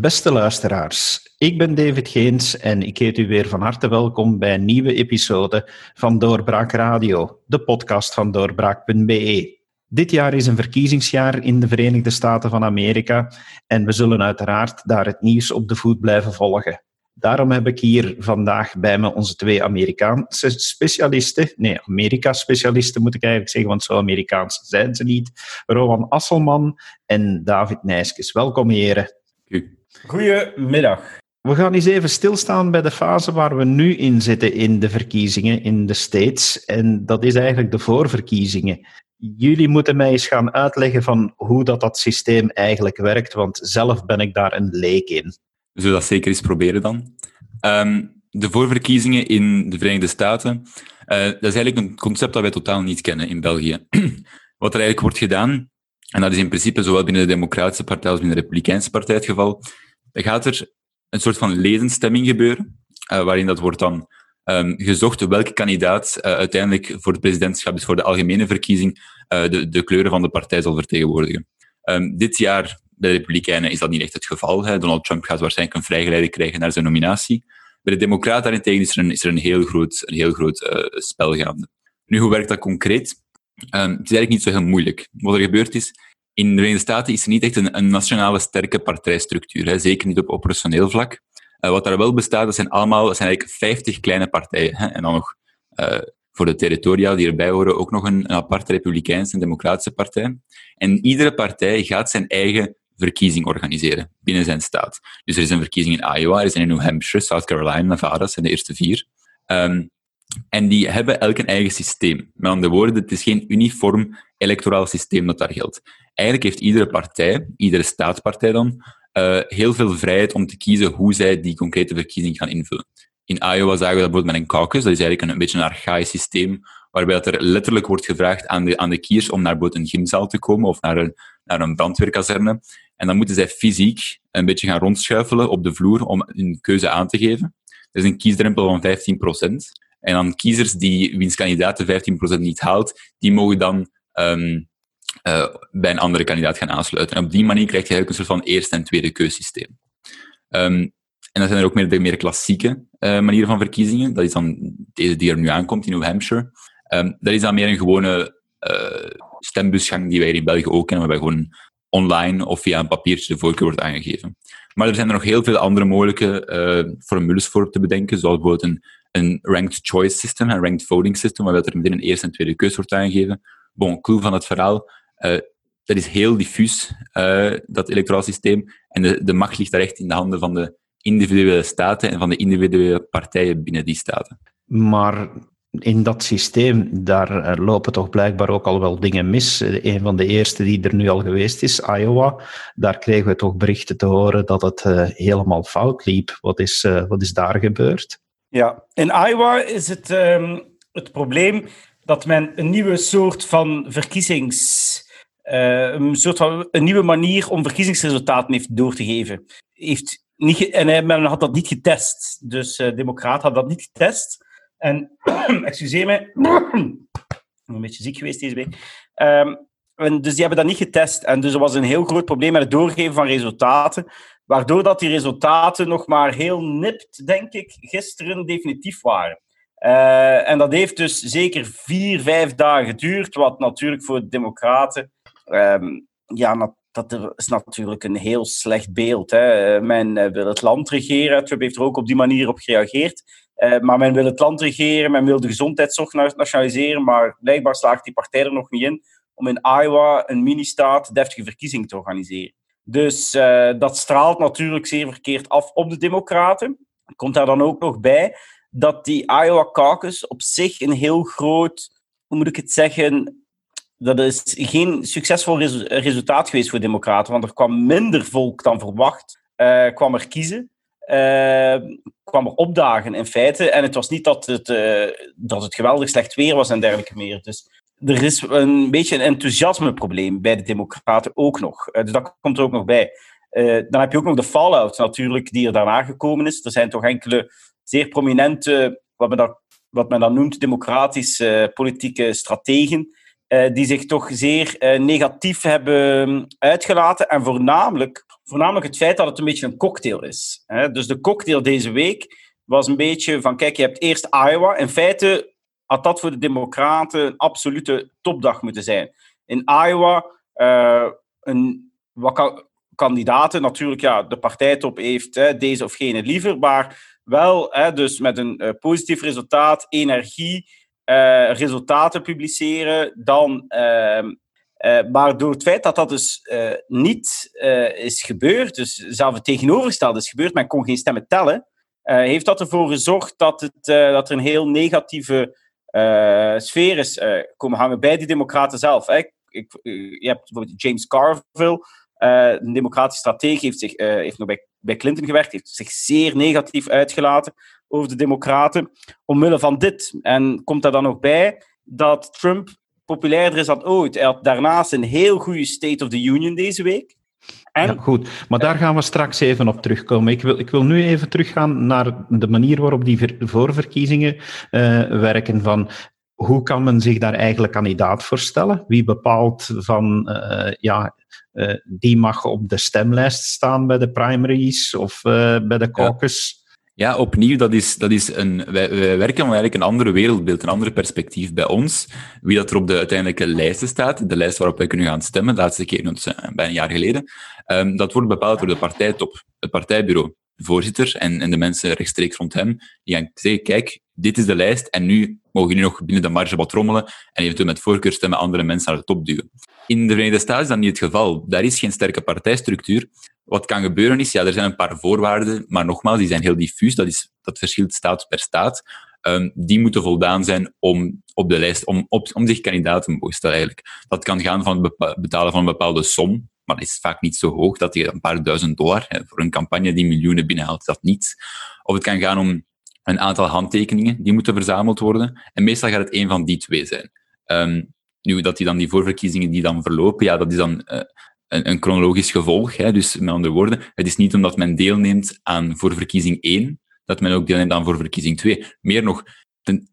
Beste luisteraars, ik ben David Geens en ik heet u weer van harte welkom bij een nieuwe episode van Doorbraak Radio, de podcast van doorbraak.be. Dit jaar is een verkiezingsjaar in de Verenigde Staten van Amerika en we zullen uiteraard daar het nieuws op de voet blijven volgen. Daarom heb ik hier vandaag bij me onze twee Amerikaanse specialisten. Nee, Amerika-specialisten moet ik eigenlijk zeggen, want zo Amerikaans zijn ze niet. Rowan Asselman en David Nijskes. Welkom, heren. Goedemiddag. We gaan eens even stilstaan bij de fase waar we nu in zitten in de verkiezingen in de States. En dat is eigenlijk de voorverkiezingen. Jullie moeten mij eens gaan uitleggen van hoe dat, dat systeem eigenlijk werkt, want zelf ben ik daar een leek in. We zullen dat zeker eens proberen dan. Ehm, de voorverkiezingen in de Verenigde Staten, uh, dat is eigenlijk een concept dat wij totaal niet kennen in België. Wat er eigenlijk wordt gedaan, en dat is in principe zowel binnen de Democratische Partij als binnen de Republikeinse Partij het geval, dan gaat er een soort van ledenstemming gebeuren, uh, waarin dat wordt dan um, gezocht welke kandidaat uh, uiteindelijk voor het presidentschap, dus voor de algemene verkiezing, de, de kleuren van de partij zal vertegenwoordigen. Um, dit jaar bij de Republikeinen is dat niet echt het geval. Hè. Donald Trump gaat waarschijnlijk een vrijgeleide krijgen naar zijn nominatie. Bij de Democraten daarentegen is er een, is er een heel groot, een heel groot spel gaande. Nu, hoe werkt dat concreet? Um, het is eigenlijk niet zo heel moeilijk. Wat er gebeurd is, in de Verenigde Staten is er niet echt een, een nationale sterke partijstructuur. Hè. Zeker niet op operationeel vlak. Uh, wat daar wel bestaat, dat zijn allemaal, dat zijn eigenlijk 50 kleine partijen. Hè. En dan nog uh, voor de territoriaal die erbij horen ook nog een, aparte republikeinse en democratische partij. En iedere partij gaat zijn eigen verkiezing organiseren binnen zijn staat. Dus er is een verkiezing in Iowa, er is in New Hampshire, South Carolina, Nevada, dat zijn de eerste vier. Um, en die hebben elk een eigen systeem. Met andere woorden, het is geen uniform electoraal systeem dat daar geldt. Eigenlijk heeft iedere partij, iedere staatspartij dan, uh, heel veel vrijheid om te kiezen hoe zij die concrete verkiezing gaan invullen. In Iowa zagen we dat bijvoorbeeld met een caucus, dat is eigenlijk een, beetje een archaïsch systeem, waarbij dat er letterlijk wordt gevraagd aan de, aan de kiers om naar een gymzaal te komen of naar een, naar een brandweerkazerne. En dan moeten zij fysiek een beetje gaan rondschuifelen op de vloer om hun keuze aan te geven. Er is een kiesdrempel van 15%. En dan kiezers die wiens kandidaat de 15% niet haalt, die mogen dan um, uh, bij een andere kandidaat gaan aansluiten. En op die manier krijg je eigenlijk een soort van eerste en tweede keussysteem. Um, en dan zijn er ook meer de meer klassieke uh, manieren van verkiezingen. Dat is dan deze die er nu aankomt in New Hampshire. Um, dat is dan meer een gewone uh, stembusgang die wij hier in België ook kennen, waarbij gewoon online of via een papiertje de voorkeur wordt aangegeven. Maar er zijn er nog heel veel andere mogelijke formules voor te bedenken, zoals bijvoorbeeld een, een ranked choice system, een ranked voting system, waarbij er meteen een eerste en tweede keus wordt aangegeven. Bon, clue van het verhaal, uh, dat is heel diffuus, uh, dat electoraal systeem, en de, de macht ligt daar echt in de handen van de individuele staten en van de individuele partijen binnen die staten. Maar in dat systeem, daar eh, lopen toch blijkbaar ook al wel dingen mis. Eh, een van de eerste die er nu al geweest is, Iowa, daar kregen we toch berichten te horen dat het helemaal fout liep. Wat is, wat is daar gebeurd? Ja, in Iowa is het, um, het probleem dat men een nieuwe soort van verkiezings... Uh, een soort van een nieuwe manier om verkiezingsresultaten heeft door te geven. Heeft niet, en men had dat niet getest. Dus uh, Democraten hadden dat niet getest. En, excuseer me, een beetje ziek geweest deze week. Um, en dus die hebben dat niet getest. En dus er was een heel groot probleem met het doorgeven van resultaten. Waardoor dat die resultaten nog maar heel nipt, denk ik, gisteren definitief waren. Uh, en dat heeft dus zeker vier, vijf dagen geduurd. Wat natuurlijk voor de Democraten. Um, ja, dat is natuurlijk een heel slecht beeld. Hè. Men wil het land regeren. Trump heeft er ook op die manier op gereageerd. Maar men wil het land regeren, men wil de gezondheidszorg nationaliseren, maar blijkbaar slaagt die partij er nog niet in om in Iowa een mini-staat deftige verkiezing te organiseren. Dus uh, dat straalt natuurlijk zeer verkeerd af op de Democraten. Komt daar dan ook nog bij dat die Iowa caucus op zich een heel groot, hoe moet ik het zeggen, dat is geen succesvol resu resultaat geweest voor de Democraten, want er kwam minder volk dan verwacht, uh, kwam er kiezen. Uh, kwam er opdagen in feite. En het was niet dat het, dat het geweldig slecht weer was en dergelijke meer. Dus er is een beetje een enthousiasmeprobleem bij de Democraten ook nog. Uh, dus dat komt er ook nog bij. dan heb je ook nog de fallout natuurlijk die er daarna gekomen is. Er zijn toch enkele zeer prominente, wat men wat men dan noemt, democratische politieke strategen, die zich toch zeer negatief hebben uitgelaten. En voornamelijk, voornamelijk het feit dat het een beetje een cocktail is. Hè? Dus de cocktail deze week was een beetje van, kijk, je hebt eerst Iowa. In feite had dat voor de Democraten een absolute topdag moeten zijn. In Iowa, uh, een, wat kandidaten, natuurlijk, ja, de partijtop heeft hè, deze of gene liever, maar wel hè, dus met een uh, positief resultaat, energie, uh, resultaten publiceren, dan... Ehm, maar door het feit dat dat dus niet is gebeurd, dus zelfs het tegenovergestelde is gebeurd, men kon geen stemmen tellen, heeft dat ervoor gezorgd dat, het, dat er een heel negatieve sfeer is uh, komen hangen bij die democraten zelf. Ik, je hebt bijvoorbeeld James Carville, een democratische stratege, heeft, zich, heeft nog bij, bij Clinton gewerkt, heeft zich zeer negatief uitgelaten over de democraten, omwille van dit. En komt daar dan nog bij dat Trump populairder is dan ooit. Hij had daarnaast een heel goede State of the Union deze week. Ja, goed, maar daar gaan we straks even op terugkomen. Ik wil, ik wil nu even teruggaan naar de manier waarop die voorverkiezingen uh, werken. Van hoe kan men zich daar eigenlijk kandidaat voor stellen? Wie bepaalt van, uh, ja, uh, die mag op de stemlijst staan bij de primaries of bij de caucus? Ja. Opnieuw, dat is, dat is een, wij, wij werken om eigenlijk een andere wereldbeeld, een ander perspectief bij ons. Wie dat er op de uiteindelijke lijsten staat, de lijst waarop wij kunnen gaan stemmen, de laatste keer, bijna een jaar geleden, um, dat wordt bepaald door de partijtop, het partijbureau, de voorzitter en, en de mensen rechtstreeks rond hem, die gaan zeggen, kijk, dit is de lijst en nu mogen jullie nog binnen de marge wat rommelen en eventueel met voorkeurstemmen andere mensen naar de top duwen. In de Verenigde Staten is dat niet het geval. Daar is geen sterke partijstructuur. Wat kan gebeuren is, ja, er zijn een paar voorwaarden, maar nogmaals, die zijn heel diffuus. Dat, is, dat verschilt staat per staat. Um, die moeten voldaan zijn om op de lijst, om, op, om zich kandidaat te mogen stellen eigenlijk. Dat kan gaan van het betalen van een bepaalde som, maar dat is vaak niet zo hoog, dat je een paar duizend dollar, hè, voor een campagne die miljoenen binnenhaalt, dat niet. Of het kan gaan om een aantal handtekeningen die moeten verzameld worden. En meestal gaat het een van die twee zijn. Um, nu, dat die dan die voorverkiezingen die dan verlopen, ja, dat is dan uh, een, chronologisch gevolg. Hè. Dus met andere woorden, het is niet omdat men deelneemt aan voorverkiezing 1, dat men ook deelneemt aan voorverkiezing 2. Meer nog,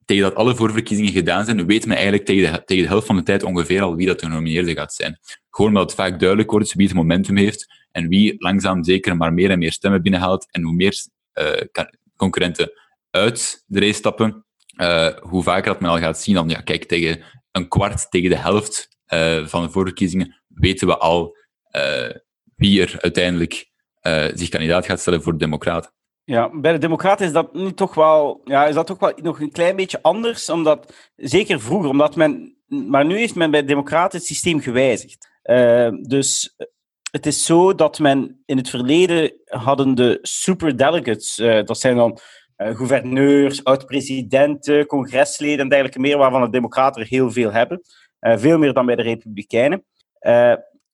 tegen dat alle voorverkiezingen gedaan zijn, weet men eigenlijk tegen de, tegen de helft van de tijd ongeveer al wie dat de genomineerde gaat zijn. Gewoon omdat het vaak duidelijk wordt wie het momentum heeft en wie langzaam zeker maar meer en meer stemmen binnenhaalt en hoe meer uh, concurrenten uit de race stappen, uh, hoe vaker dat men al gaat zien dan, ja, kijk, tegen een kwart, tegen de helft uh, van de voorverkiezingen weten we al wie er uiteindelijk zich kandidaat gaat stellen voor de Democraten. Ja, bij de Democraten is dat nu toch wel, ja, is dat toch wel nog een klein beetje anders, omdat, zeker vroeger, omdat men, maar nu heeft men bij de Democraten het systeem gewijzigd. dus het is zo dat men in het verleden hadden de superdelegates, dat zijn dan uh, gouverneurs, oud-presidenten, congresleden en dergelijke meer, waarvan de Democraten er heel veel hebben. Uh, veel meer dan bij de Republikeinen.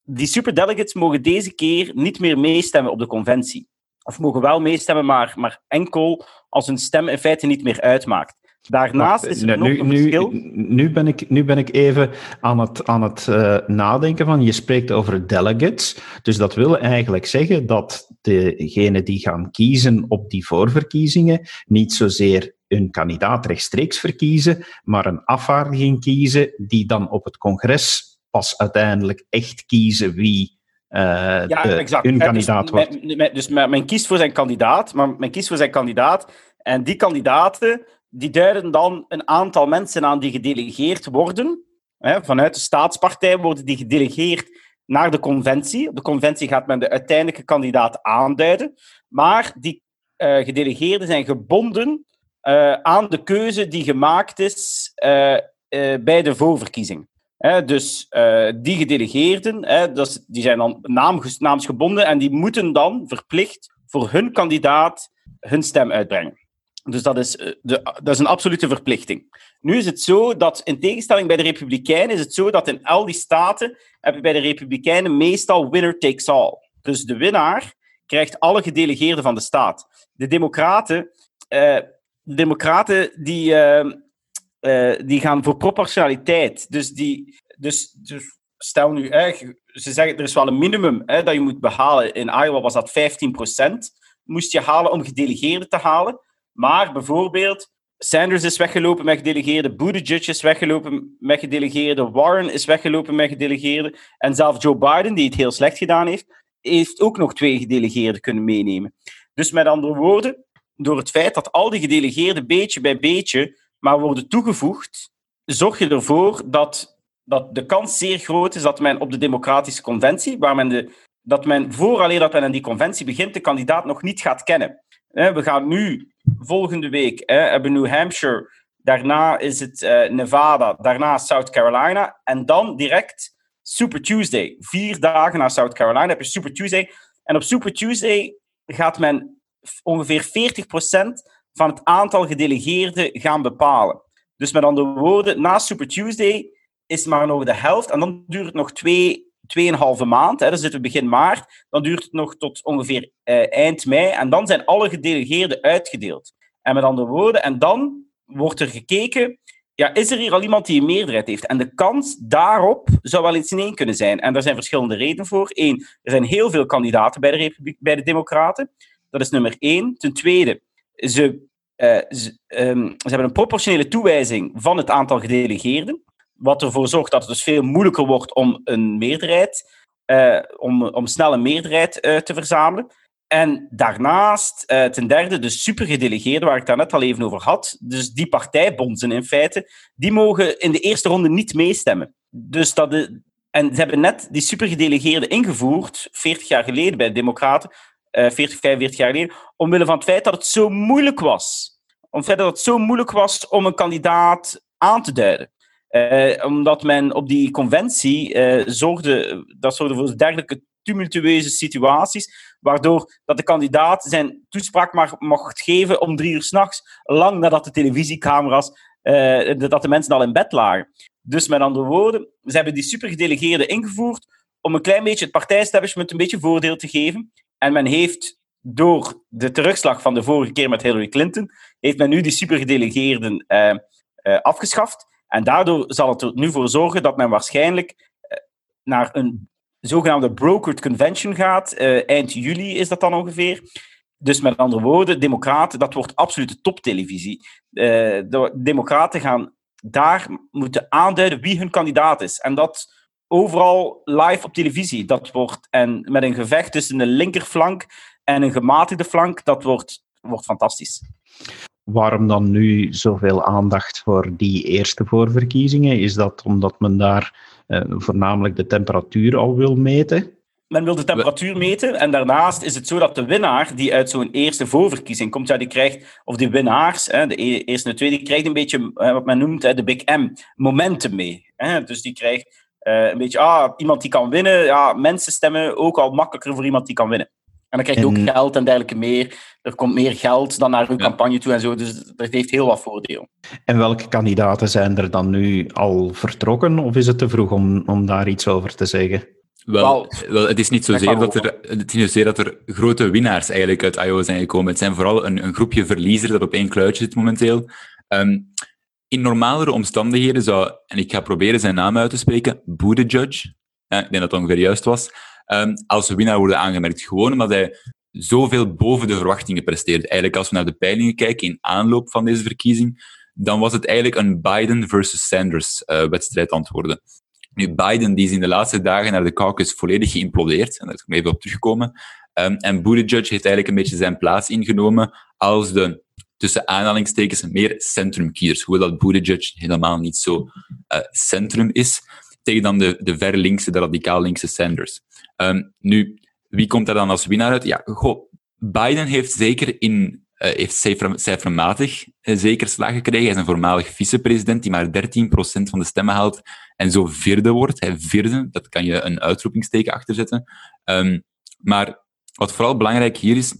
Die superdelegates mogen deze keer niet meer meestemmen op de conventie. Of mogen wel meestemmen, maar, maar enkel als hun stem in feite niet meer uitmaakt. Daarnaast is er nu, nog een verschil. Nu ben, ik, nu ben ik even aan het, aan het uh, nadenken van, je spreekt over delegates. Dus dat wil eigenlijk zeggen dat degenen die gaan kiezen op die voorverkiezingen niet zozeer hun kandidaat rechtstreeks verkiezen, maar een afvaardiging kiezen die dan op het congres pas uiteindelijk echt kiezen wie uh, ja, de, exact. hun kandidaat dus, wordt. Men, dus men kiest voor zijn kandidaat, maar men kiest voor zijn kandidaat en die kandidaten die duiden dan een aantal mensen aan die gedelegeerd worden. Hè, vanuit de staatspartij worden die gedelegeerd naar de conventie. Op de conventie gaat men de uiteindelijke kandidaat aanduiden. Maar die uh, gedelegeerden zijn gebonden uh, aan de keuze die gemaakt is uh, bij de voorverkiezing. Dus die gedelegeerden, die zijn dan naamsgebonden en die moeten dan verplicht voor hun kandidaat hun stem uitbrengen. Dus dat is, eh, de, dat is een absolute verplichting. Nu is het zo dat, in tegenstelling bij de Republikeinen, is het zo dat in al die staten heb je bij de Republikeinen meestal winner takes all. Dus de winnaar krijgt alle gedelegeerden van de staat. De Democraten, de democraten die, uh, die gaan voor proportionaliteit. Dus, die, dus, dus stel nu, ze zeggen er is wel een minimum hè, dat je moet behalen. In Iowa was dat 15%. Moest je halen om gedelegeerden te halen. Maar bijvoorbeeld Sanders is weggelopen met gedelegeerden, Buttigieg is weggelopen met gedelegeerden, Warren is weggelopen met gedelegeerden, en zelfs Joe Biden, die het heel slecht gedaan heeft, heeft ook nog twee gedelegeerden kunnen meenemen. Dus met andere woorden, door het feit dat al die gedelegeerden beetje bij beetje maar worden toegevoegd, zorg je ervoor dat, dat de kans zeer groot is dat men op de democratische conventie, waar men de, dat men vooraleer dat men aan die conventie begint, de kandidaat nog niet gaat kennen. We gaan nu volgende week hebben New Hampshire, daarna is het eh, Nevada, daarna South Carolina en dan direct Super Tuesday. Vier dagen na South Carolina heb je Super Tuesday. En op Super Tuesday gaat men ongeveer 40% van het aantal gedelegeerden gaan bepalen. Dus met andere woorden, na Super Tuesday is maar nog de helft. En dan duurt het nog twee, tweeënhalve maand. Hè, dan zitten we begin maart. Dan duurt het nog tot ongeveer eh, eind mei. En dan zijn alle gedelegeerden uitgedeeld. En met andere woorden, en dan wordt er gekeken ja, is er hier al iemand die een meerderheid heeft? En de kans daarop zou wel iets in één kunnen zijn. En daar zijn verschillende redenen voor. Eén, er zijn heel veel kandidaten bij de, bij de Democraten. Dat is nummer één. Ten tweede, ze, ze, um, ze hebben een proportionele toewijzing van het aantal gedelegeerden. Wat ervoor zorgt dat het dus veel moeilijker wordt om een meerderheid, uh, om, om snel een meerderheid uh, te verzamelen. En daarnaast, ten derde, de supergedelegeerden, waar ik daar net al even over had. Dus die partijbonzen in feite, die mogen in de eerste ronde niet meestemmen. Dus dat de, en ze hebben net die supergedelegeerden ingevoerd, 40 jaar geleden bij de Democraten, 40, 45 jaar geleden, omwille van het feit dat het zo moeilijk was. Om het feit dat het zo moeilijk was om een kandidaat aan te duiden. Uh, omdat men op die conventie uh, zorgde, dat zorgde voor dergelijke tumultueuze situaties, waardoor dat de kandidaat zijn toespraak maar mocht geven om drie uur s'nachts, lang nadat de televisiecamera's, dat de mensen al in bed lagen. Dus met andere woorden, ze hebben die supergedelegeerden ingevoerd om een klein beetje het partijestablishment een beetje voordeel te geven. En men heeft door de terugslag van de vorige keer met Hillary Clinton, heeft men nu die supergedelegeerden uh, uh, afgeschaft. En daardoor zal het er nu voor zorgen dat men waarschijnlijk naar een zogenaamde brokered convention gaat. Eind juli is dat dan ongeveer. Dus met andere woorden, democraten, dat wordt absolute toptelevisie. De democraten gaan daar moeten aanduiden wie hun kandidaat is. En dat overal live op televisie. Dat wordt, en met een gevecht tussen de linkerflank en een gematigde flank, dat wordt, wordt fantastisch. Waarom dan nu zoveel aandacht voor die eerste voorverkiezingen? Is dat omdat men daar uh, voornamelijk de temperatuur al wil meten? Men wil de temperatuur meten en daarnaast is het zo dat de winnaar die uit zo'n eerste voorverkiezing komt, ja, die krijgt, of die winnaars, hè, de e-, eerste en de tweede, die krijgt een beetje wat men noemt hè, de Big M, momentum mee. Hè. Dus die krijgt uh, een beetje, ah, iemand die kan winnen, ja, mensen stemmen ook al makkelijker voor iemand die kan winnen. En dan krijg je en... ook geld en dergelijke meer. Er komt meer geld dan naar uw ja. campagne toe en zo. Dus dat heeft heel wat voordeel. En welke kandidaten zijn er dan nu al vertrokken? Of is het te vroeg om, om daar iets over te zeggen? Wel, wel, het is niet zozeer dat, er, het is niet zozeer dat er grote winnaars eigenlijk uit Iowa zijn gekomen. Het zijn vooral een, een groepje verliezers dat op één kluitje zit momenteel. Um, in normalere omstandigheden zou, en ik ga proberen zijn naam uit te spreken, Buttigieg, ja, ik denk dat het ongeveer juist was, um, als winnaar worden aangemerkt. Gewoon omdat hij zoveel boven de verwachtingen presteert. Eigenlijk als we naar de peilingen kijken in aanloop van deze verkiezing, dan was het eigenlijk een Biden versus Sanders uh, wedstrijd antwoorden. Nu, Biden die is in de laatste dagen naar de caucus volledig geïmplodeerd, en daar is ik even op teruggekomen. Um, en Buttigieg heeft eigenlijk een beetje zijn plaats ingenomen als de, tussen aanhalingstekens, meer centrumkiezers. Hoewel dat Buttigieg helemaal niet zo uh, centrum is, tegen dan de, de ver linkse, de radicaal linkse Sanders. Um, nu, wie komt er dan als winnaar uit? Ja, goh, Biden heeft zeker in uh, heeft cijfer, cijfermatig uh, zeker slag gekregen. Hij is een voormalig vicepresident die maar 13% van de stemmen haalt en zo vierde wordt. Hij vierde, dat kan je een uitroepingsteken achterzetten. Um, maar wat vooral belangrijk hier is,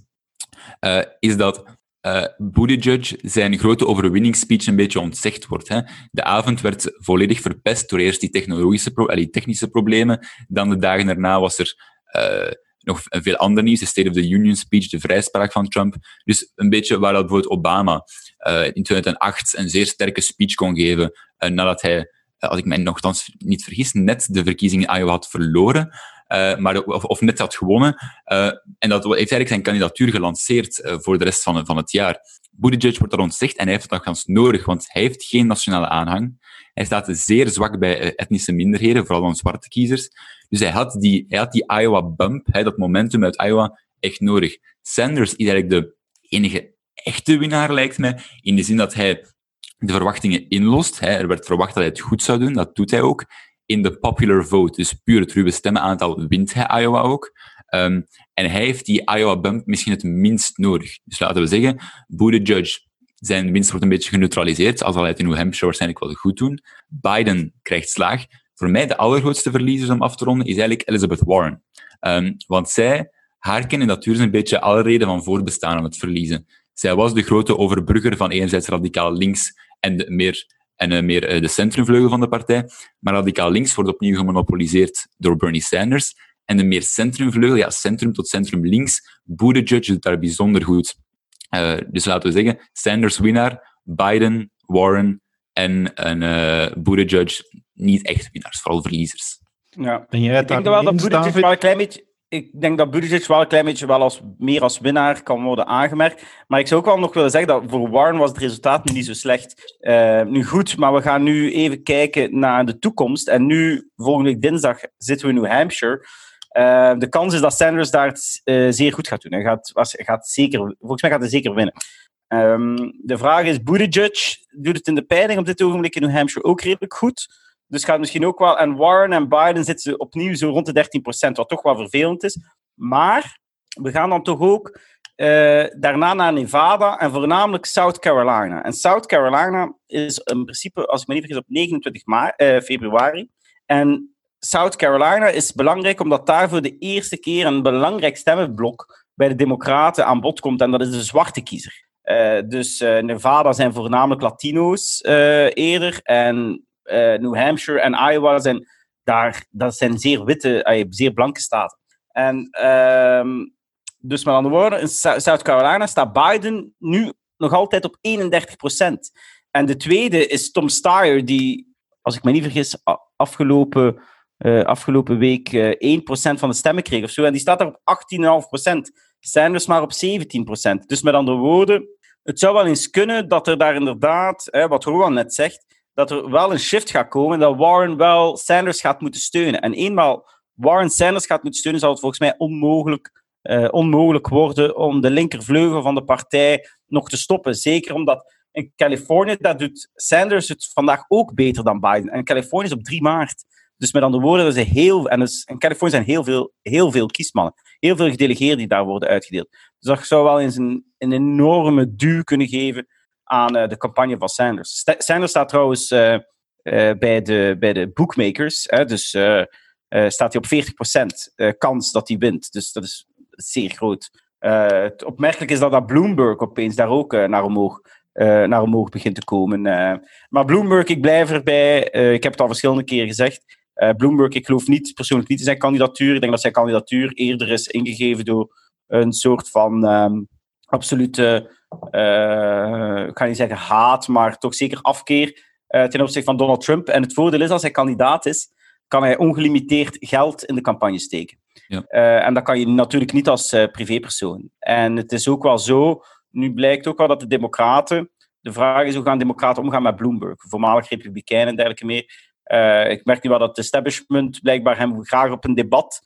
is dat uh, Buttigieg zijn grote overwinningsspeech een beetje ontzegd wordt. Hè. De avond werd volledig verpest door eerst die, technologische pro die technische problemen. Dan de dagen daarna was er uh, nog veel ander nieuws. De State of the Union speech, de vrijspraak van Trump. Dus een beetje waar dat bijvoorbeeld Obama uh, in 2008 een zeer sterke speech kon geven nadat hij, als ik mij nogthans niet vergis, net de verkiezingen in Iowa had verloren. Uh, maar, of, of, net had gewonnen. Uh, en dat heeft eigenlijk zijn kandidatuur gelanceerd uh, voor de rest van, van het jaar. Buttigieg wordt daar ontzegd en hij heeft het nogthans nodig, want hij heeft geen nationale aanhang. Hij staat zeer zwak bij eh, etnische minderheden, vooral dan zwarte kiezers. Dus hij had die, hij had die Iowa bump, hè, dat momentum uit Iowa, echt nodig. Sanders is eigenlijk de enige echte winnaar, lijkt mij, in de zin dat hij de verwachtingen inlost. Er werd verwacht dat hij het goed zou doen, dat doet hij ook. In de popular vote, dus puur het ruwe stemmenaantal, wint hij Iowa ook. Um, en hij heeft die Iowa bump misschien het minst nodig. Dus laten we zeggen, Buttigieg, zijn winst wordt een beetje geneutraliseerd, al zal hij het in New Hampshire waarschijnlijk wel goed doen. Biden krijgt slaag. Voor mij de allergrootste verliezers om af te ronden is eigenlijk Elizabeth Warren. Um, want zij, haar kandidatuur is een beetje alle reden van voortbestaan aan het verliezen. Zij was de grote overbrugger van enerzijds radicaal links en de meer, en, uh, meer uh, de centrumvleugel van de partij. Maar radicaal links wordt opnieuw gemonopoliseerd door Bernie Sanders. En de meer centrumvleugel, ja, centrum tot centrum links, Buttigieg doet daar bijzonder goed. Uh, dus laten we zeggen, Sanders winnaar, Biden, Warren en, en uh, Buttigieg niet echt winnaars, vooral verliezers. Ja. Ben jij ik denk wel dat Buttigieg wel een klein beetje ik denk dat Buttigieg wel een klein beetje wel als, meer als winnaar kan worden aangemerkt. Maar ik zou ook wel nog willen zeggen dat voor Warren was het resultaat niet zo slecht. Uh, nu goed, maar we gaan nu even kijken naar de toekomst. En nu, volgende week dinsdag, zitten we in New Hampshire. Uh, de kans is dat Sanders daar het, uh, zeer goed gaat doen. Hij gaat, was, gaat zeker, volgens mij gaat hij zeker winnen. Um, de vraag is, Buttigieg doet het in de peiling op dit ogenblik in New Hampshire ook redelijk goed. Dus gaat misschien ook wel. En Warren en Biden zitten opnieuw zo rond de 13%, wat toch wel vervelend is. Maar we gaan dan toch ook uh, daarna naar Nevada en voornamelijk South Carolina. En South Carolina is in principe, als ik me niet vergis, op 29 ma uh, februari. En South Carolina is belangrijk omdat daar voor de eerste keer een belangrijk stemmenblok bij de Democraten aan bod komt. En dat is de zwarte kiezer. Uh, dus Nevada zijn voornamelijk Latino's eerder. En New Hampshire en Iowa zijn daar, dat zijn zeer witte, uh, zeer blanke staten. En uh, dus met andere woorden, in South Carolina staat Biden nu nog altijd op 31% En de tweede is Tom Steyer, die, als ik me niet vergis, afgelopen, uh, afgelopen week 1% van de stemmen kreeg of zo. En die staat daar op 18,5%. Sanders maar op 17%. Dus met andere woorden, het zou wel eens kunnen dat er daar inderdaad, hè, wat Rowan net zegt, dat er wel een shift gaat komen, dat Warren wel Sanders gaat moeten steunen. En eenmaal Warren Sanders gaat moeten steunen, zal het volgens mij onmogelijk, uh, onmogelijk worden om de linkervleugel van de partij nog te stoppen. Zeker omdat in Californië, dat doet Sanders het vandaag ook beter dan Biden. En Californië is op 3 maart. Dus met andere woorden, er zijn heel, en in Californië zijn heel veel, heel veel kiesmannen. Heel veel gedelegeerden die daar worden uitgedeeld. Dus dat zou wel eens een, een enorme duw kunnen geven aan uh, de campagne van Sanders. Sanders staat trouwens uh, uh, bij, de, bij de bookmakers. Hè, dus staat hij op 40% kans dat hij wint. Dus dat is zeer groot. het opmerkelijk is dat, dat Bloomberg opeens daar ook naar, omhoog, naar omhoog begint te komen. maar Bloomberg, ik blijf erbij. ik heb het al verschillende keren gezegd. Bloomberg, ik geloof niet persoonlijk niet in zijn kandidatuur. Ik denk dat zijn kandidatuur eerder is ingegeven door een soort van um, absolute uh, ik kan niet zeggen haat, maar toch zeker afkeer uh, ten opzichte van Donald Trump. En het voordeel is, als hij kandidaat is, kan hij ongelimiteerd geld in de campagne steken. Ja. Uh, en dat kan je natuurlijk niet als privépersoon. En het is ook wel zo, nu blijkt ook wel dat de democraten, de vraag is hoe gaan democraten omgaan met Bloomberg, voormalig republikein en dergelijke meer. ik merk nu wel dat het establishment blijkbaar hem graag op een debat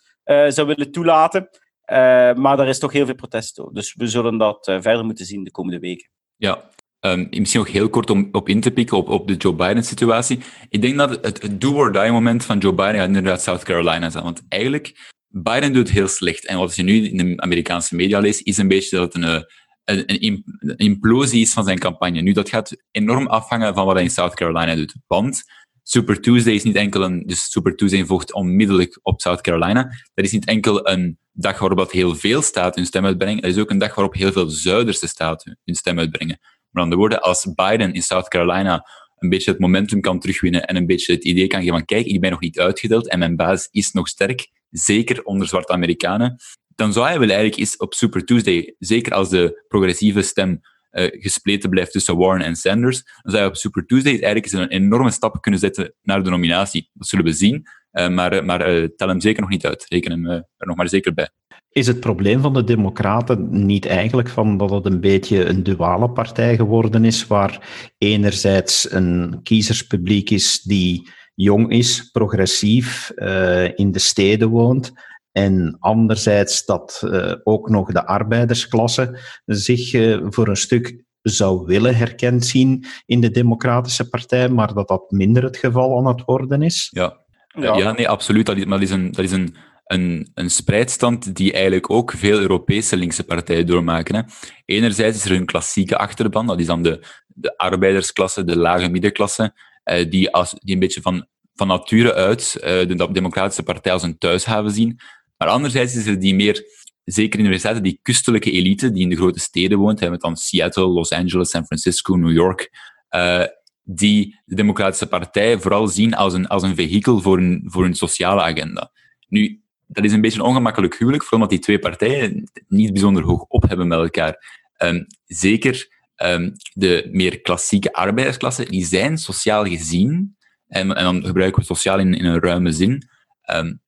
zou willen toelaten. Uh, maar er is toch heel veel protest. Dus we zullen dat uh, verder moeten zien de komende weken. Ja, um, misschien nog heel kort om op in te pikken op, op de Joe Biden-situatie. Ik denk dat het, do-or-die-moment van Joe Biden gaat inderdaad South Carolina zijn. Want eigenlijk, Biden doet heel slecht. En wat je nu in de Amerikaanse media leest, is een beetje dat het een, een, een implosie is van zijn campagne. Nu, dat gaat enorm afhangen van wat hij in South Carolina doet. Want Super Tuesday is niet enkel een... Dus Super Tuesday volgt onmiddellijk op South Carolina. Dat is niet enkel een dag waarop heel veel staten hun stem uitbrengen. Het is ook een dag waarop heel veel Zuiderse staten hun stem uitbrengen. Maar andere woorden, als Biden in South Carolina een beetje het momentum kan terugwinnen en een beetje het idee kan geven van kijk, ik ben nog niet uitgedeeld en mijn basis is nog sterk, zeker onder zwarte Amerikanen, dan zou hij wel eigenlijk eens op Super Tuesday, zeker als de progressieve stem uh, gespleten blijft tussen Warren en Sanders, dan zou je op Super Tuesday eigenlijk eens een enorme stap kunnen zetten naar de nominatie. Dat zullen we zien. Maar maar tel hem zeker nog niet uit. Reken hem er nog maar zeker bij. Is het probleem van de Democraten niet eigenlijk van dat het een beetje een duale partij geworden is, waar enerzijds een kiezerspubliek is die jong is, progressief, uh, in de steden woont, en anderzijds dat uh, ook nog de arbeidersklasse zich uh, voor een stuk zou willen herkend zien in de Democratische Partij, maar dat dat minder het geval aan het worden is? Ja, ja. nee, absoluut. Dat is, dat is een, dat is een een, een spreidstand die eigenlijk ook veel Europese linkse partijen doormaken. Hè. Enerzijds is er een klassieke achterban, dat is dan de, de arbeidersklasse, de lage middenklasse, eh, die, als, die een beetje van, van nature uit eh, de Democratische Partij als een thuishaven zien. Maar anderzijds is er die meer, zeker in de universiteiten, die kustelijke elite die in de grote steden woont, hè, met dan Seattle, Los Angeles, San Francisco, New York, uh, die de Democratische Partij vooral zien als een, als een vehikel voor een, voor een sociale agenda. Nu, dat is een beetje een ongemakkelijk huwelijk, vooral omdat die twee partijen niet bijzonder hoog op hebben met elkaar. Um, zeker um, de meer klassieke arbeidersklasse, die zijn sociaal gezien, en, en dan gebruiken we sociaal in, in een ruime zin, um,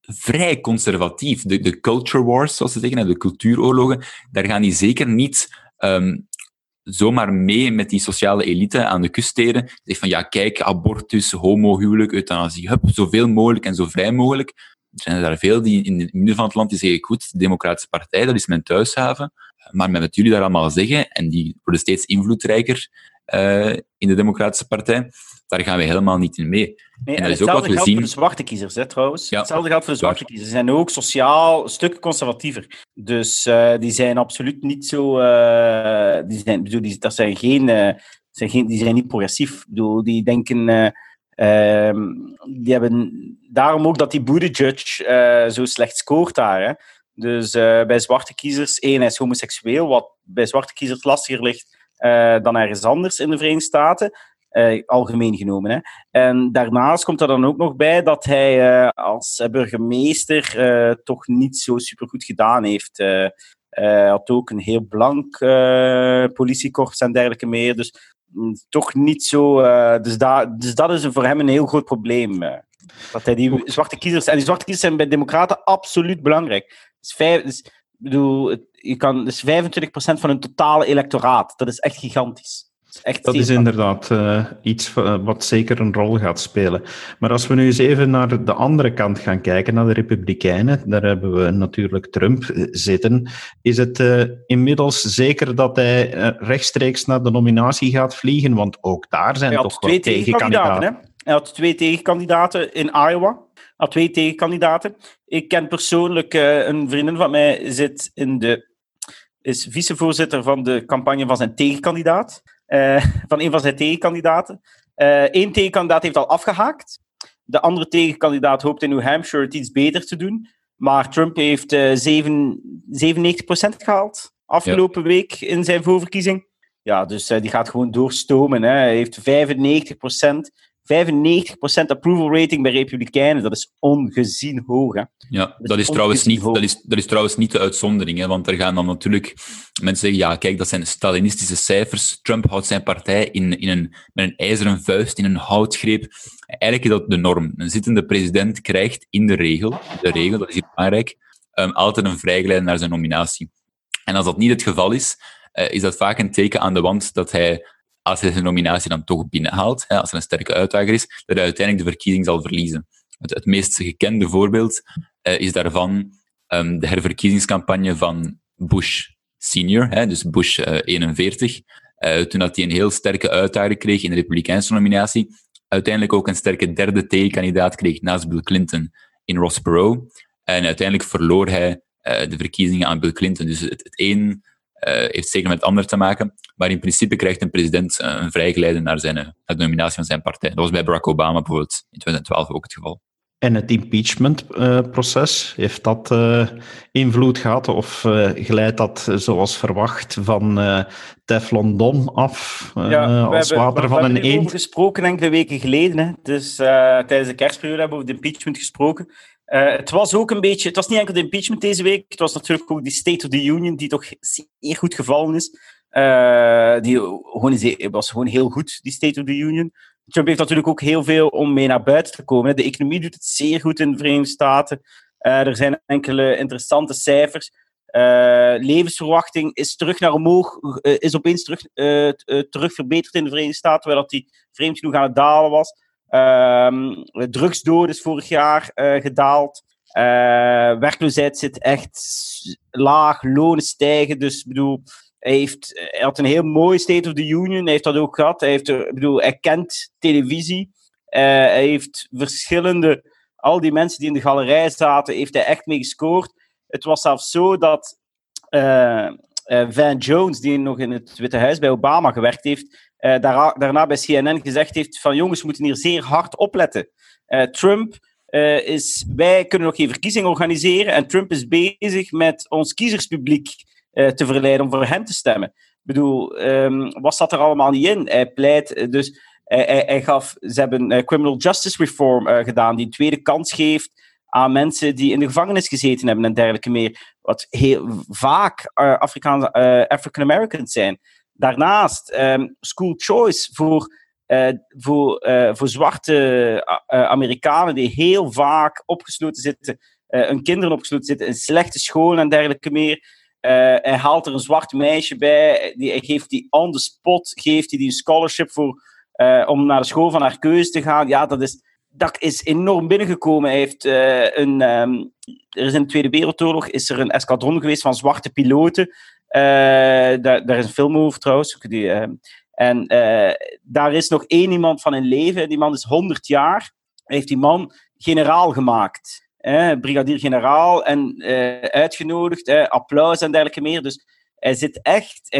vrij conservatief. De, de culture wars, zoals ze zeggen, de cultuuroorlogen, daar gaan die zeker niet zomaar mee met die sociale elite aan de kuststeden. Zegt van ja, kijk, abortus, homohuwelijk, euthanasie, hup, zoveel mogelijk en zo vrij mogelijk er zijn er daar veel die in het midden van het land die zeggen, goed, de Democratische Partij, dat is mijn thuishaven. Maar met wat jullie daar allemaal zeggen, en die worden steeds invloedrijker uh, in de Democratische Partij, daar gaan we helemaal niet in mee. Nee, en, ook wat we zien. voor de zwarte kiezers, hè, trouwens. Ja. Hetzelfde geldt voor de zwarte kiezers. Ze zijn ook sociaal een stuk conservatiever. Dus uh, die zijn absoluut niet zo... Uh, die zijn, bedoel, die, dat zijn geen, zijn geen... Die zijn niet progressief. Ik bedoel, die denken... Ehm, die hebben daarom ook dat die Buttigieg uh, zo slecht scoort daar. Hè. Dus uh, bij zwarte kiezers, één, hij is homoseksueel, wat bij zwarte kiezers lastiger ligt dan ergens anders in de Verenigde Staten. algemeen genomen. Hè. En daarnaast komt er dan ook nog bij dat hij als burgemeester toch niet zo supergoed gedaan heeft. hij had ook een heel blank politiekorps en dergelijke meer. Dus toch niet zo. Dus, dus dat is voor hem een heel groot probleem. Dat hij die zwarte kiezers. En die zwarte kiezers zijn bij Democraten absoluut belangrijk. Dus vijf, dus, bedoel, je kan, dus 25% van hun totale electoraat. Dat is echt gigantisch. Echt dat is inderdaad uh, iets wat zeker een rol gaat spelen. Maar als we nu eens even naar de andere kant gaan kijken, naar de Republikeinen, daar hebben we natuurlijk Trump eh, zitten. Is het uh, inmiddels zeker dat hij uh, rechtstreeks naar de nominatie gaat vliegen? Want ook daar zijn toch wel tegenkandidaten. Hij had twee tegenkandidaten in Iowa. Had twee tegenkandidaten. Ik ken persoonlijk een vriendin van mij, zit in de, is vicevoorzitter van de campagne van zijn tegenkandidaat. Eh, van een van zijn tegenkandidaten. Eén eh, tegenkandidaat heeft al afgehaakt. De andere tegenkandidaat hoopt in New Hampshire het iets beter te doen. Maar Trump heeft uh, 7, 97% gehaald afgelopen week in zijn voorverkiezing. Ja, dus die gaat gewoon doorstomen. Hè. Hij heeft 95% 95% approval rating bij Republikeinen, dat is ongezien hoog. Hè? Ja, dat, is, trouwens niet, dat, is, dat is trouwens niet de uitzondering, hè, want er gaan dan natuurlijk mensen zeggen, ja, kijk, dat zijn Stalinistische cijfers. Trump houdt zijn partij in, in een, met een ijzeren vuist, in een houtgreep. Eigenlijk is dat de norm. Een zittende president krijgt in de regel, de regel, dat is hier belangrijk, um, altijd een vrijgeleide naar zijn nominatie. En als dat niet het geval is, uh, is dat vaak een teken aan de wand dat hij als hij zijn nominatie dan toch binnenhaalt, hè, als er een sterke uitdager is, dat hij uiteindelijk de verkiezing zal verliezen. Het, het meest gekende voorbeeld uh, is daarvan um, de herverkiezingscampagne van Bush senior, hè, dus Bush uh, 41. Uh, toen dat hij een heel sterke uitdager kreeg in de Republikeinse nominatie, uiteindelijk ook een sterke derde tegenkandidaat kreeg naast Bill Clinton in Ross Perot. En uiteindelijk verloor hij de verkiezingen aan Bill Clinton. Dus het, het een heeft zeker met het ander te maken. Maar in principe krijgt een president uh, een vrijgeleide naar, zijn, naar de nominatie van zijn partij. Dat was bij Barack Obama bijvoorbeeld in 2012 ook het geval. En het impeachment-proces, heeft dat uh, invloed gehad of uh, glijdt dat zoals verwacht van uh, Teflon Don af ja, als hebben, water van een eend? We hebben gesproken enkele weken geleden. Hè. Dus tijdens de kerstperiode hebben we over de impeachment gesproken. Uh, het was ook een beetje, het was niet enkel de impeachment deze week, het was natuurlijk ook die State of the Union, die toch zeer goed gevallen is. Uh, die was gewoon heel goed, die State of the Union. Trump heeft natuurlijk ook heel veel om mee naar buiten te komen. De economie doet het zeer goed in de Verenigde Staten. er zijn enkele interessante cijfers. levensverwachting is terug naar omhoog, is opeens terug, terug verbeterd in de Verenigde Staten, terwijl dat die vreemd genoeg aan het dalen was. Um, drugsdood is vorig jaar gedaald. Uh, werkloosheid zit echt laag, lonen stijgen. Dus ik bedoel, hij, heeft, hij had een heel mooi State of the Union. Hij heeft dat ook gehad. Hij, heeft, ik bedoel, hij kent televisie. Hij heeft verschillende, al die mensen die in de galerij zaten, heeft hij echt mee gescoord. Het was zelfs zo dat Van Jones, die nog in het Witte Huis bij Obama gewerkt heeft, daar, daarna bij CNN gezegd heeft van jongens, we moeten hier zeer hard opletten. Trump uh, is, wij kunnen nog geen verkiezingen organiseren en Trump is bezig met ons kiezerspubliek uh, te verleiden om voor hem te stemmen. Ik bedoel, um, wat zat er allemaal niet in? Hij pleit, eh, dus hij, hij, hij gaf, ze hebben uh, criminal justice reform gedaan, die een tweede kans geeft aan mensen die in de gevangenis gezeten hebben en dergelijke meer, wat heel vaak African Americans zijn. Daarnaast um, school choice voor uh, voor, uh, voor zwarte uh, Amerikanen die heel vaak opgesloten zitten, hun kinderen opgesloten zitten in slechte scholen en dergelijke meer. hij haalt er een zwart meisje bij, die, hij geeft die on the spot, geeft hij die een scholarship voor, om naar de school van haar keuze te gaan. Ja, dat is, dat is enorm binnengekomen. Heeft, een, um, er is in de Tweede Wereldoorlog is er een escadron geweest van zwarte piloten. Daar, daar is een film over trouwens. Die, en uh, daar is nog één iemand van in leven. Die man is 100 jaar. Heeft die man generaal gemaakt. Eh, brigadier-generaal. En uitgenodigd. Eh, applaus en dergelijke meer. Dus hij zit echt.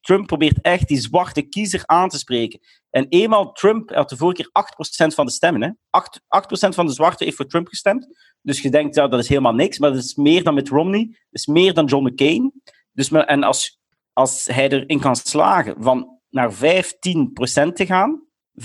Trump probeert echt die zwarte kiezer aan te spreken. En eenmaal Trump had de vorige keer 8% van de stemmen. Hè? 8%, 8 van de zwarte heeft voor Trump gestemd. Dus je denkt, ja, dat is helemaal niks. Maar dat is meer dan met Romney. Dat is meer dan John McCain. Dus, en als, als hij erin kan slagen van naar 15% te gaan, 15%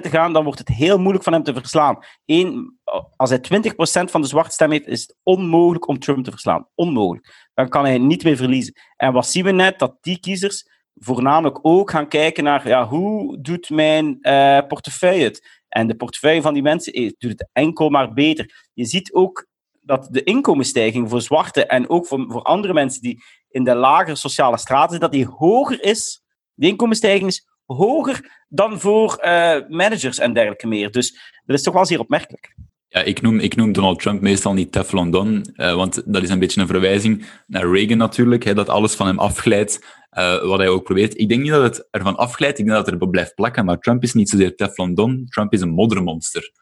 te gaan, dan wordt het heel moeilijk van hem te verslaan. Eén, als hij 20% van de zwarte stem heeft, is het onmogelijk om Trump te verslaan. Onmogelijk. Dan kan hij niet meer verliezen. En wat zien we net? Dat die kiezers voornamelijk ook gaan kijken naar ja, hoe doet mijn uh, portefeuille het? En de portefeuille van die mensen eh, doet het enkel maar beter. Je ziet ook dat de inkomensstijging voor zwarte en ook voor, voor andere mensen die in de lagere sociale straten dat die hoger is de inkomensstijging is hoger dan voor uh, managers en dergelijke meer. Dus dat is toch wel zeer opmerkelijk. Ja, ik noem, ik noem Donald Trump meestal niet Teflon Don, uh, want dat is een beetje een verwijzing naar Reagan natuurlijk, hè, dat alles van hem afglijdt, uh, wat hij ook probeert. Ik denk niet dat het ervan afglijdt, ik denk dat het erop blijft plakken, maar Trump is niet zozeer Teflon Don, Trump is een moddermonster.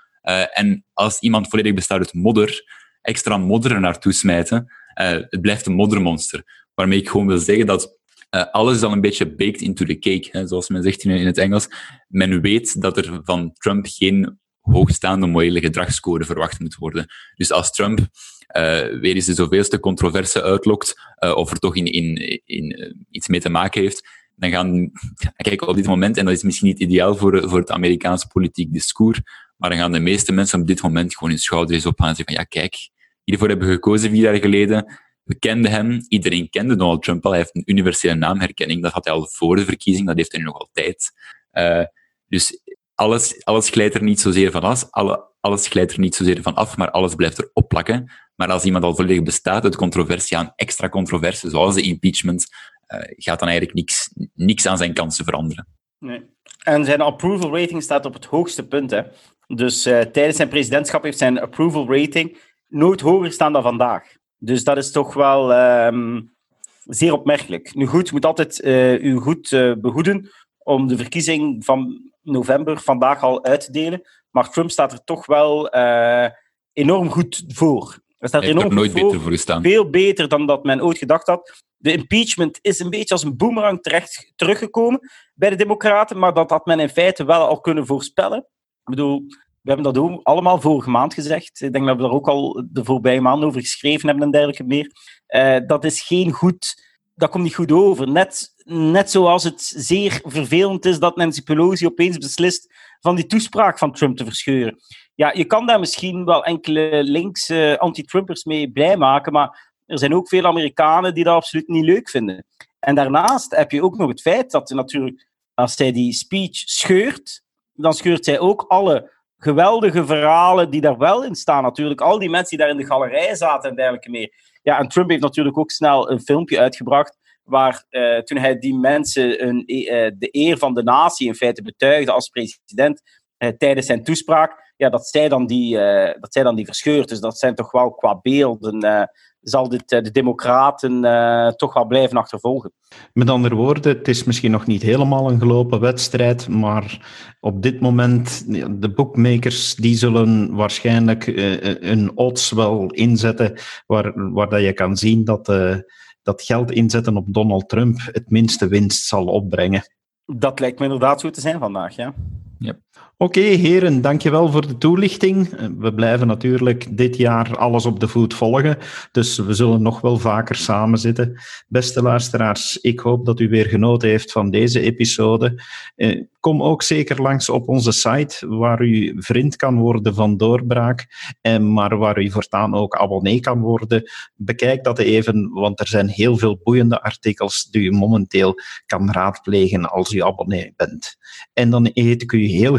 En als iemand volledig bestaat uit modder, extra modder er naartoe smijten, het blijft een moddermonster. Waarmee ik gewoon wil zeggen dat uh, alles is al een beetje baked into the cake, zoals men zegt in, het Engels. Men weet dat er van Trump geen hoogstaande morele gedragsscore verwacht moet worden. Dus als Trump uh, weer eens de zoveelste controverse uitlokt, uh, of er toch in, in, in iets mee te maken heeft, dan gaan, kijk op dit moment, en dat is misschien niet ideaal voor, voor het Amerikaanse politiek discours, maar dan gaan de meeste mensen op dit moment gewoon hun schouders op en zeggen van ja, kijk, hiervoor hebben we gekozen vier jaar geleden, we kenden hem, iedereen kende Donald Trump al. Hij heeft een universele naamherkenning. Dat had hij al voor de verkiezing, dat heeft hij nog altijd. Uh, dus alles, alles glijdt er niet zozeer van af, alle, alles glijdt er niet zozeer van af, maar alles blijft er opplakken. Maar als iemand al volledig bestaat uit controversie aan extra controversie, zoals de impeachment, uh, gaat dan eigenlijk niks, niks aan zijn kansen veranderen. Nee. En zijn approval rating staat op het hoogste punt. Hè? Dus uh, tijdens zijn presidentschap heeft zijn approval rating nooit hoger staan dan vandaag. Dus dat is toch wel um, zeer opmerkelijk. Nu goed, je moet altijd uh, u goed uh, behoeden om de verkiezing van november vandaag al uit te delen. Maar Trump staat er toch wel uh, enorm goed voor. Er staat enorm er nooit voor, beter voor gestaan. Veel beter dan dat men ooit gedacht had. De impeachment is een beetje als een boemerang terecht teruggekomen bij de Democraten, maar dat had men in feite wel al kunnen voorspellen. Ik bedoel, we hebben dat ook allemaal vorige maand gezegd. Ik denk dat we er ook al de voorbije maand over geschreven hebben en dergelijke meer. Uh, dat is geen goed... Dat komt niet goed over. Net, net zoals het zeer vervelend is dat Nancy Pelosi opeens beslist van die toespraak van Trump te verscheuren. Ja, je kan daar misschien wel enkele linkse anti-Trumpers mee blij maken, maar er zijn ook veel Amerikanen die dat absoluut niet leuk vinden. En daarnaast heb je ook nog het feit dat natuurlijk, als hij die speech scheurt, dan scheurt zij ook alle geweldige verhalen die daar wel in staan. Natuurlijk, al die mensen die daar in de galerij zaten en dergelijke meer. Ja, en Trump heeft natuurlijk ook snel een filmpje uitgebracht waar uh, toen hij die mensen een, uh, de eer van de natie in feite betuigde als president uh, tijdens zijn toespraak, ja, dat, zij dan die, dat zij dan die verscheurt. Dus dat zijn toch wel qua beelden zal dit de Democraten uh, toch wel blijven achtervolgen. Met andere woorden, het is misschien nog niet helemaal een gelopen wedstrijd, maar op dit moment, de bookmakers die zullen waarschijnlijk uh, een odds wel inzetten waar, waar dat je kan zien dat, uh, dat geld inzetten op Donald Trump het minste winst zal opbrengen. Dat lijkt me inderdaad zo te zijn vandaag, ja. Yep. Oké, heren, dankjewel voor de toelichting. We blijven natuurlijk dit jaar alles op de voet volgen, dus we zullen nog wel vaker samen zitten. Beste luisteraars, ik hoop dat u weer genoten heeft van deze episode. Eh, kom ook zeker langs op onze site, waar u vriend kan worden van Doorbraak, maar waar u voortaan ook abonnee kan worden. Bekijk dat even, want er zijn heel veel boeiende artikels die u momenteel kan raadplegen als u abonnee bent. En dan heet ik u heel